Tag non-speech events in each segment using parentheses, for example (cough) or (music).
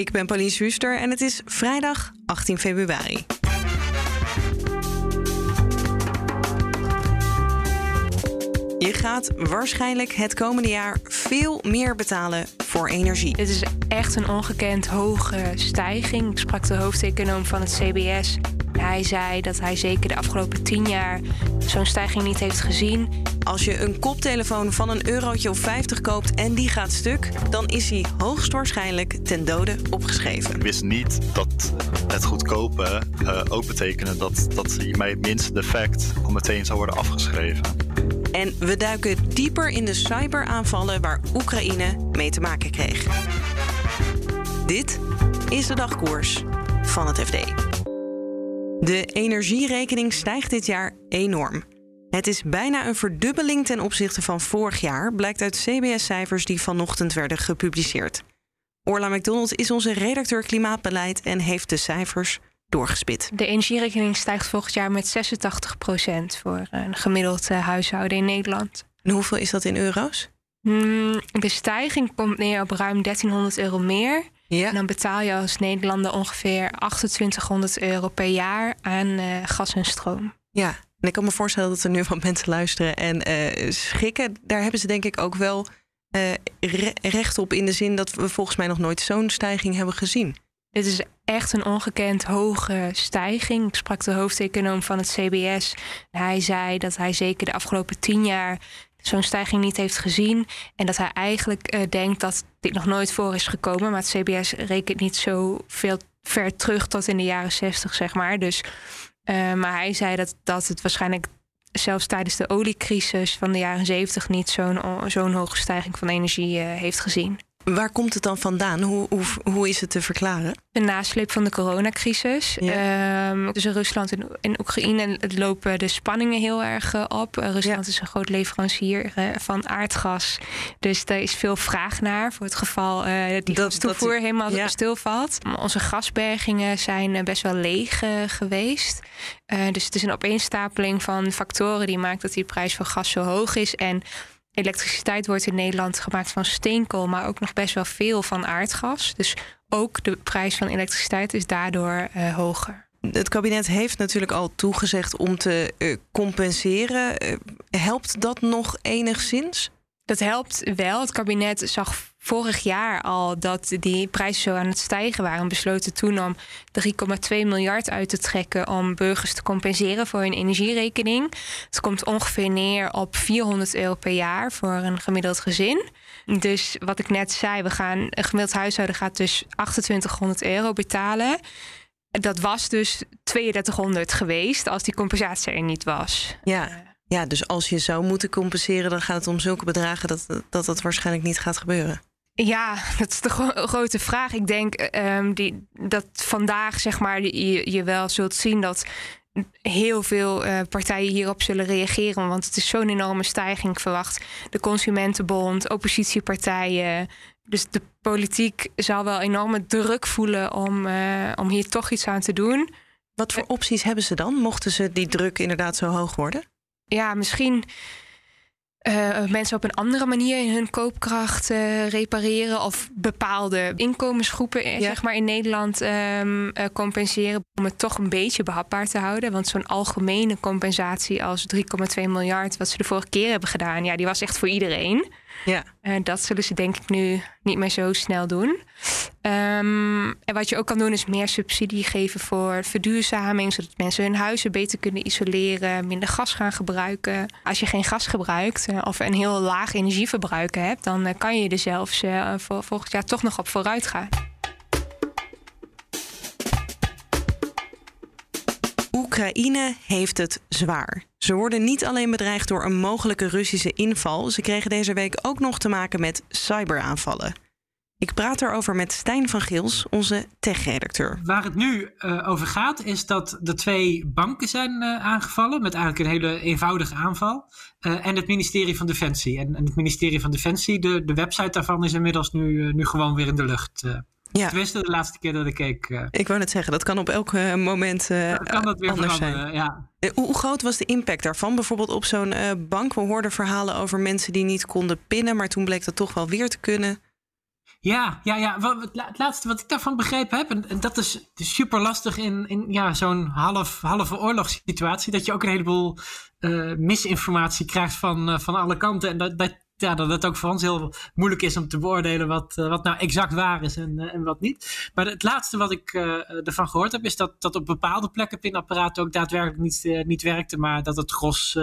Ik ben Pauline Schuster en het is vrijdag 18 februari. Je gaat waarschijnlijk het komende jaar veel meer betalen voor energie. Dit is echt een ongekend hoge stijging. Ik sprak de hoofdeconoom van het CBS. Hij zei dat hij zeker de afgelopen tien jaar zo'n stijging niet heeft gezien. Als je een koptelefoon van een eurotje of 50 koopt en die gaat stuk, dan is die hoogstwaarschijnlijk ten dode opgeschreven. Ik wist niet dat het goedkope uh, ook betekende dat, dat hij mij het minste defect al meteen zou worden afgeschreven. En we duiken dieper in de cyberaanvallen waar Oekraïne mee te maken kreeg. Dit is de dagkoers van het FD. De energierekening stijgt dit jaar enorm. Het is bijna een verdubbeling ten opzichte van vorig jaar, blijkt uit CBS-cijfers die vanochtend werden gepubliceerd. Orla McDonald is onze redacteur klimaatbeleid en heeft de cijfers doorgespit. De energierekening stijgt volgend jaar met 86 procent voor een gemiddeld eh, huishouden in Nederland. En hoeveel is dat in euro's? Hmm, de stijging komt neer op ruim 1300 euro meer. Ja. En dan betaal je als Nederlander ongeveer 2800 euro per jaar aan uh, gas en stroom. Ja, en ik kan me voorstellen dat er nu wat mensen luisteren en uh, schrikken. Daar hebben ze denk ik ook wel uh, re recht op in de zin dat we volgens mij nog nooit zo'n stijging hebben gezien. Dit is echt een ongekend hoge stijging. Ik sprak de hoofdeconoom van het CBS. Hij zei dat hij zeker de afgelopen tien jaar zo'n stijging niet heeft gezien. En dat hij eigenlijk uh, denkt dat dit nog nooit voor is gekomen. Maar het CBS rekent niet zo veel ver terug tot in de jaren 60, zeg maar. Dus, uh, maar hij zei dat, dat het waarschijnlijk zelfs tijdens de oliecrisis van de jaren 70 niet zo'n zo'n hoge stijging van energie uh, heeft gezien. Waar komt het dan vandaan? Hoe, hoe, hoe is het te verklaren? De nasleep van de coronacrisis. Ja. Um, tussen Rusland en, en Oekraïne lopen de spanningen heel erg uh, op. Uh, Rusland ja. is een groot leverancier uh, van aardgas. Dus er is veel vraag naar voor het geval die gastoevoer helemaal ja. stilvalt. Onze gasbergingen zijn best wel leeg geweest. dus het is een opeenstapeling van factoren die maakt dat die prijs van gas zo hoog is. En Elektriciteit wordt in Nederland gemaakt van steenkool, maar ook nog best wel veel van aardgas. Dus ook de prijs van elektriciteit is daardoor uh, hoger. Het kabinet heeft natuurlijk al toegezegd om te uh, compenseren. Uh, helpt dat nog enigszins? Dat helpt wel. Het kabinet zag vorig jaar al dat die prijzen zo aan het stijgen waren. En besloten toen om 3,2 miljard uit te trekken om burgers te compenseren voor hun energierekening. Het komt ongeveer neer op 400 euro per jaar voor een gemiddeld gezin. Dus wat ik net zei, we gaan, een gemiddeld huishouden gaat dus 2800 euro betalen. Dat was dus 3200 geweest als die compensatie er niet was. Ja. Ja, dus als je zou moeten compenseren, dan gaat het om zulke bedragen dat dat, dat waarschijnlijk niet gaat gebeuren. Ja, dat is de gro grote vraag. Ik denk um, die, dat vandaag zeg maar, je, je wel zult zien dat heel veel uh, partijen hierop zullen reageren. Want het is zo'n enorme stijging verwacht. De Consumentenbond, oppositiepartijen. Dus de politiek zal wel enorme druk voelen om, uh, om hier toch iets aan te doen. Wat voor opties hebben ze dan, mochten ze die druk inderdaad zo hoog worden? Ja, misschien uh, mensen op een andere manier in hun koopkracht uh, repareren of bepaalde inkomensgroepen ja. zeg maar in Nederland um, uh, compenseren om het toch een beetje behapbaar te houden. Want zo'n algemene compensatie als 3,2 miljard, wat ze de vorige keer hebben gedaan, ja, die was echt voor iedereen. Ja. Uh, dat zullen ze denk ik nu niet meer zo snel doen. Um, en wat je ook kan doen is meer subsidie geven voor verduurzaming, zodat mensen hun huizen beter kunnen isoleren, minder gas gaan gebruiken. Als je geen gas gebruikt uh, of een heel laag energieverbruik hebt, dan uh, kan je er zelfs voor volgend jaar toch nog op vooruit gaan. Oekraïne heeft het zwaar. Ze worden niet alleen bedreigd door een mogelijke Russische inval, ze kregen deze week ook nog te maken met cyberaanvallen. Ik praat erover met Stijn van Gils, onze tech-redacteur. Waar het nu uh, over gaat, is dat de twee banken zijn uh, aangevallen. Met eigenlijk een hele eenvoudige aanval. Uh, en het ministerie van Defensie. En, en, het ministerie van Defensie, de, de website daarvan is inmiddels nu, nu gewoon weer in de lucht. Ja. Tenminste, de laatste keer dat ik keek. Ik wou net zeggen, dat kan op elk moment kan dat weer anders zijn. Ja. Hoe, hoe, groot was de impact daarvan? Bijvoorbeeld op zo'n bank. We hoorden verhalen over mensen die niet konden pinnen, maar toen bleek dat toch wel weer te kunnen. Ja, ja, ja. Het laatste wat ik daarvan begrepen heb, en, dat is super lastig in, in ja, zo'n half, halve oorlogssituatie, dat je ook een heleboel misinformatie krijgt van, van alle kanten. En dat, dat, ja, dat het ook voor ons heel moeilijk is om te beoordelen wat, uh, wat nou exact waar is en, en wat niet. Maar het laatste wat ik ervan gehoord heb, is dat, dat op bepaalde plekken pinapparaten ook daadwerkelijk niet, niet werkte, maar dat het gros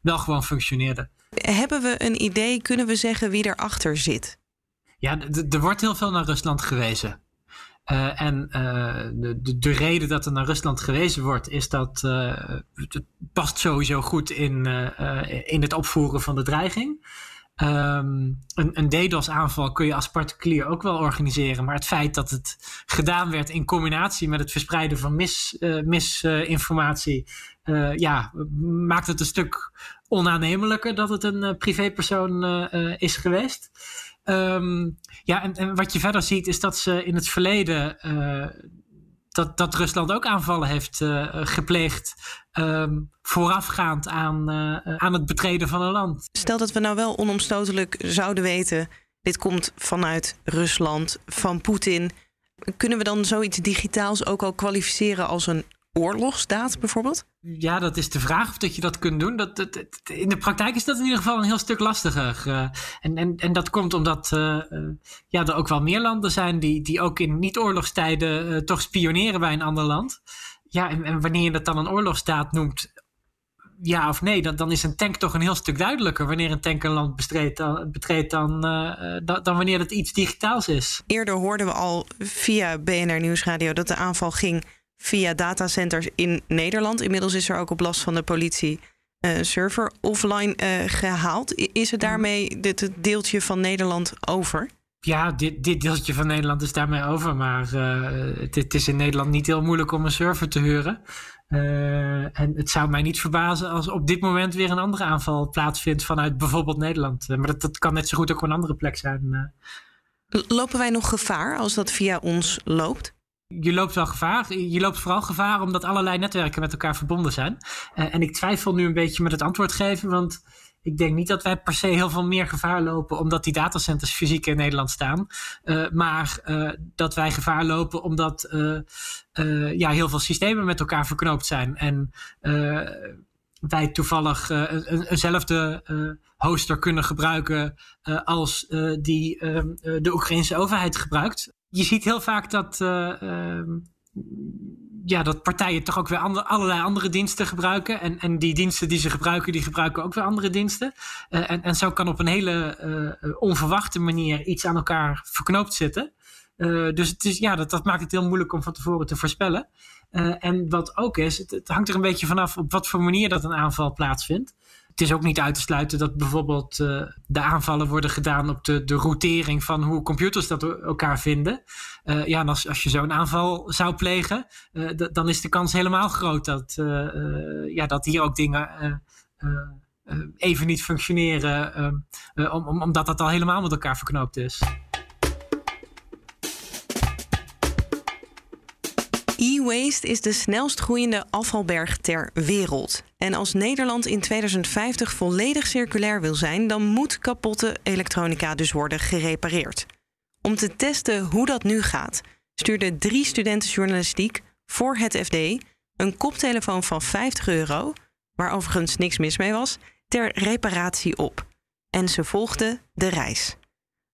wel gewoon functioneerde. Hebben we een idee, kunnen we zeggen wie erachter zit? Ja, er wordt heel veel naar Rusland gewezen. Uh, en uh, de, de, de, reden dat er naar Rusland gewezen wordt, is dat uh, het past sowieso goed in, in het opvoeren van de dreiging. Um, een, een DDoS-aanval kun je als particulier ook wel organiseren, maar het feit dat het gedaan werd in combinatie met het verspreiden van misinformatie, mis, ja, maakt het een stuk onaannemelijker dat het een privépersoon is geweest. Um, ja, en, en, wat je verder ziet is dat ze in het verleden. Dat, dat Rusland ook aanvallen heeft uh, gepleegd. Um, voorafgaand aan, uh, aan het betreden van een land. Stel dat we nou wel onomstotelijk zouden weten. Dit komt vanuit Rusland, van Poetin. Kunnen we dan zoiets digitaals ook al kwalificeren als een oorlogsdaad bijvoorbeeld? Ja, dat is de vraag of dat je dat kunt doen. Dat, dat, in de praktijk is dat in ieder geval een heel stuk lastiger. Uh, en, en, en dat komt omdat uh, ja, er ook wel meer landen zijn die, die ook in niet-oorlogstijden uh, toch spioneren bij een ander land. Ja, en, en, wanneer je dat dan een oorlogsstaat noemt, ja of nee, dan, dan is een tank toch een heel stuk duidelijker wanneer een tank een land bestreedt dan, betreedt dan, dan, dan wanneer het iets digitaals is. Eerder hoorden we al via BNR Nieuwsradio dat de aanval ging via datacenters in Nederland. Inmiddels is er ook op last van de politie uh, server offline uh, gehaald. Is er daarmee dit deeltje van Nederland over? Ja, dit, dit deeltje van Nederland is daarmee over. Maar het, het, is in Nederland niet heel moeilijk om een server te huren. en het zou mij niet verbazen als op dit moment weer een andere aanval plaatsvindt vanuit bijvoorbeeld Nederland. maar dat, dat kan net zo goed ook op een andere plek zijn. Lopen wij nog gevaar als dat via ons loopt? Je loopt wel gevaar. Je loopt vooral gevaar omdat allerlei netwerken met elkaar verbonden zijn. Uh, en ik twijfel nu een beetje met het antwoord geven, want ik denk niet dat wij per se heel veel meer gevaar lopen omdat die datacenters fysiek in Nederland staan. Uh, maar uh, dat wij gevaar lopen omdat ja, heel veel systemen met elkaar verknoopt zijn. En wij toevallig een, eenzelfde hoster kunnen gebruiken als die de Oekraïnse overheid gebruikt je ziet heel vaak dat, uh, uh, ja, dat partijen toch ook weer allerlei andere diensten gebruiken. En, en die diensten die ze gebruiken, die gebruiken ook weer andere diensten. Uh, en, en zo kan op een hele onverwachte manier iets aan elkaar verknoopt zitten. dus het is, ja, dat, dat maakt het heel moeilijk om van tevoren te voorspellen. en wat ook is, het, het hangt er een beetje vanaf op wat voor manier dat een aanval plaatsvindt het is ook niet uit te sluiten dat bijvoorbeeld uh, de aanvallen worden gedaan op de, de routering van hoe computers dat elkaar vinden. Uh, ja, en als, als je zo'n aanval zou plegen, uh, dan is de kans helemaal groot dat, ja, dat hier ook dingen even niet functioneren, om, omdat dat al helemaal met elkaar verknoopt is. E-waste is de snelst groeiende afvalberg ter wereld. En als Nederland in 2050 volledig circulair wil zijn, dan moet kapotte elektronica dus worden gerepareerd. Om te testen hoe dat nu gaat, stuurden drie studenten journalistiek voor het FD een koptelefoon van 50 euro, waar overigens niks mis mee was, ter reparatie op. En ze volgden de reis.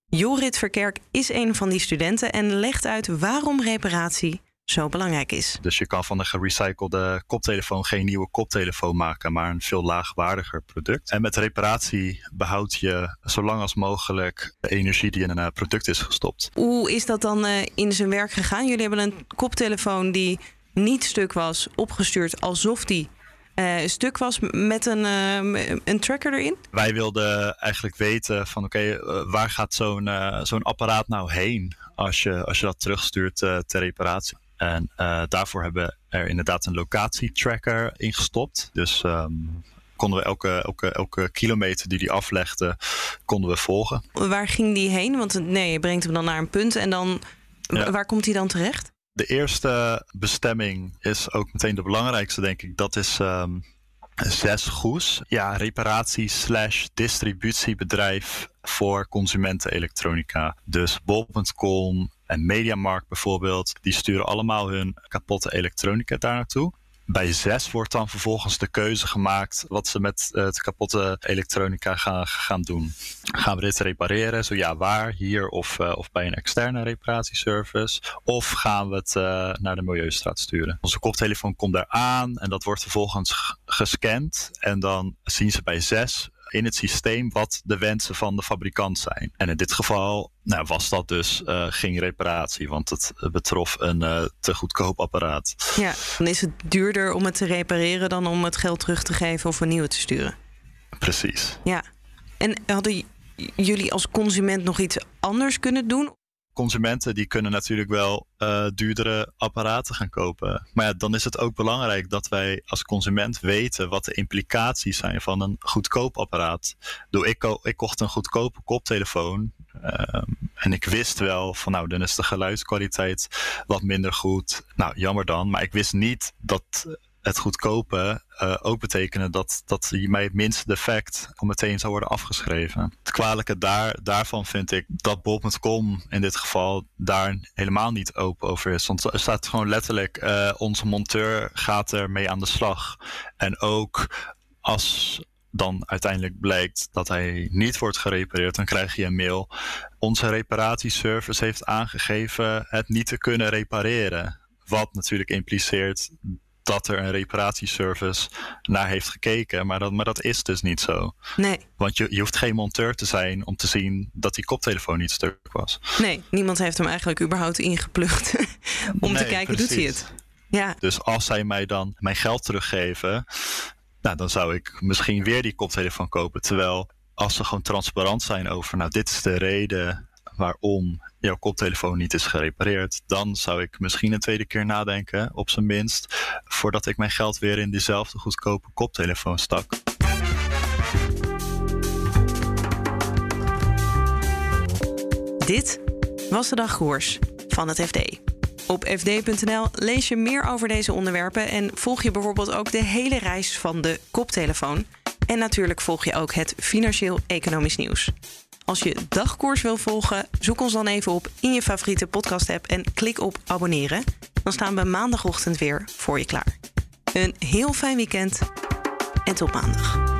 Jorit Verkerk is een van die studenten en legt uit waarom reparatie zo belangrijk is. Dus je kan van een gerecyclede koptelefoon geen nieuwe koptelefoon maken, maar een veel laagwaardiger product. En met reparatie behoud je zo lang als mogelijk de energie die in een eh, product is gestopt. Hoe is dat dan eh, in zijn werk gegaan? Jullie hebben een koptelefoon die niet stuk was, opgestuurd alsof die stuk was met een, een tracker erin? Wij wilden eigenlijk weten van oké, waar gaat zo'n zo'n apparaat nou heen als je, als je dat terugstuurt ter reparatie? En daarvoor hebben we er inderdaad een locatietracker ingestopt. Dus ehm, konden we elke, elke, elke kilometer die die aflegde, konden we volgen. Waar ging die heen? Want nee, je brengt hem dan naar een punt en dan waar komt hij dan terecht? De eerste bestemming is ook meteen de belangrijkste, denk ik. Dat is um, Zes Goes. Ja, reparatie slash distributiebedrijf voor consumentenelektronica. Dus bol.com en Mediamarkt bijvoorbeeld, die sturen allemaal hun kapotte elektronica daar naartoe bij zes wordt dan vervolgens de keuze gemaakt wat ze met het kapotte elektronica gaan, gaan doen. Gaan we dit repareren? Zo ja, waar? Hier of, uh, of bij een externe reparatieservice? Of gaan we het uh, naar de Milieustraat sturen? Onze koptelefoon komt daar aan en dat wordt vervolgens gescand. En dan zien ze bij zes in het systeem wat de wensen van de fabrikant zijn. En in dit geval nou, was dat dus uh, geen reparatie, want het betrof een uh, te goedkoop apparaat. Ja, dan is het duurder om het te repareren dan om het geld terug te geven of een nieuwe te sturen. Precies. Ja. En hadden jullie als consument nog iets anders kunnen doen? Consumenten die kunnen natuurlijk wel uh, duurdere apparaten gaan kopen. Maar ja, dan is het ook belangrijk dat wij als consument weten wat de implicaties zijn van een goedkoop apparaat. Doe, ik, ik kocht een goedkope koptelefoon. Uh, en ik wist wel van nou, dan is de geluidskwaliteit wat minder goed. Nou, jammer dan. Maar ik wist niet dat het goedkope uh, ook betekenen dat, dat mij het minste defect al meteen zou worden afgeschreven. Het kwalijke daar, daarvan vind ik dat Bob.com in dit geval daar helemaal niet open over is. Want er staat gewoon letterlijk, uh, onze monteur gaat ermee aan de slag. En ook als dan uiteindelijk blijkt dat hij niet wordt gerepareerd, dan krijg je een mail. Onze reparatieservice heeft aangegeven het niet te kunnen repareren. Wat natuurlijk impliceert dat er een reparatieservice naar heeft gekeken. Maar dat, maar dat is dus niet zo. Nee. Want je, je hoeft geen monteur te zijn om te zien dat die koptelefoon niet stuk was. Nee, niemand heeft hem eigenlijk überhaupt ingeplucht (laughs) om te kijken, doet hij het? Ja. Dus als zij mij dan mijn geld teruggeven, nou, dan zou ik misschien weer die koptelefoon kopen. Terwijl als ze gewoon transparant zijn over, nou, dit is de reden waarom jouw koptelefoon niet is gerepareerd, dan zou ik misschien een tweede keer nadenken, op zijn minst, voordat ik mijn geld weer in diezelfde goedkope koptelefoon stak. Dit was de dagkoers van het FD. Op fd.nl lees je meer over deze onderwerpen en volg je bijvoorbeeld ook de hele reis van de koptelefoon. En natuurlijk volg je ook het financieel-economisch nieuws. Als je dagkoers wil volgen, zoek ons dan even op in je favoriete podcast-app en klik op abonneren. Dan staan we maandagochtend weer voor je klaar. Een heel fijn weekend en tot maandag.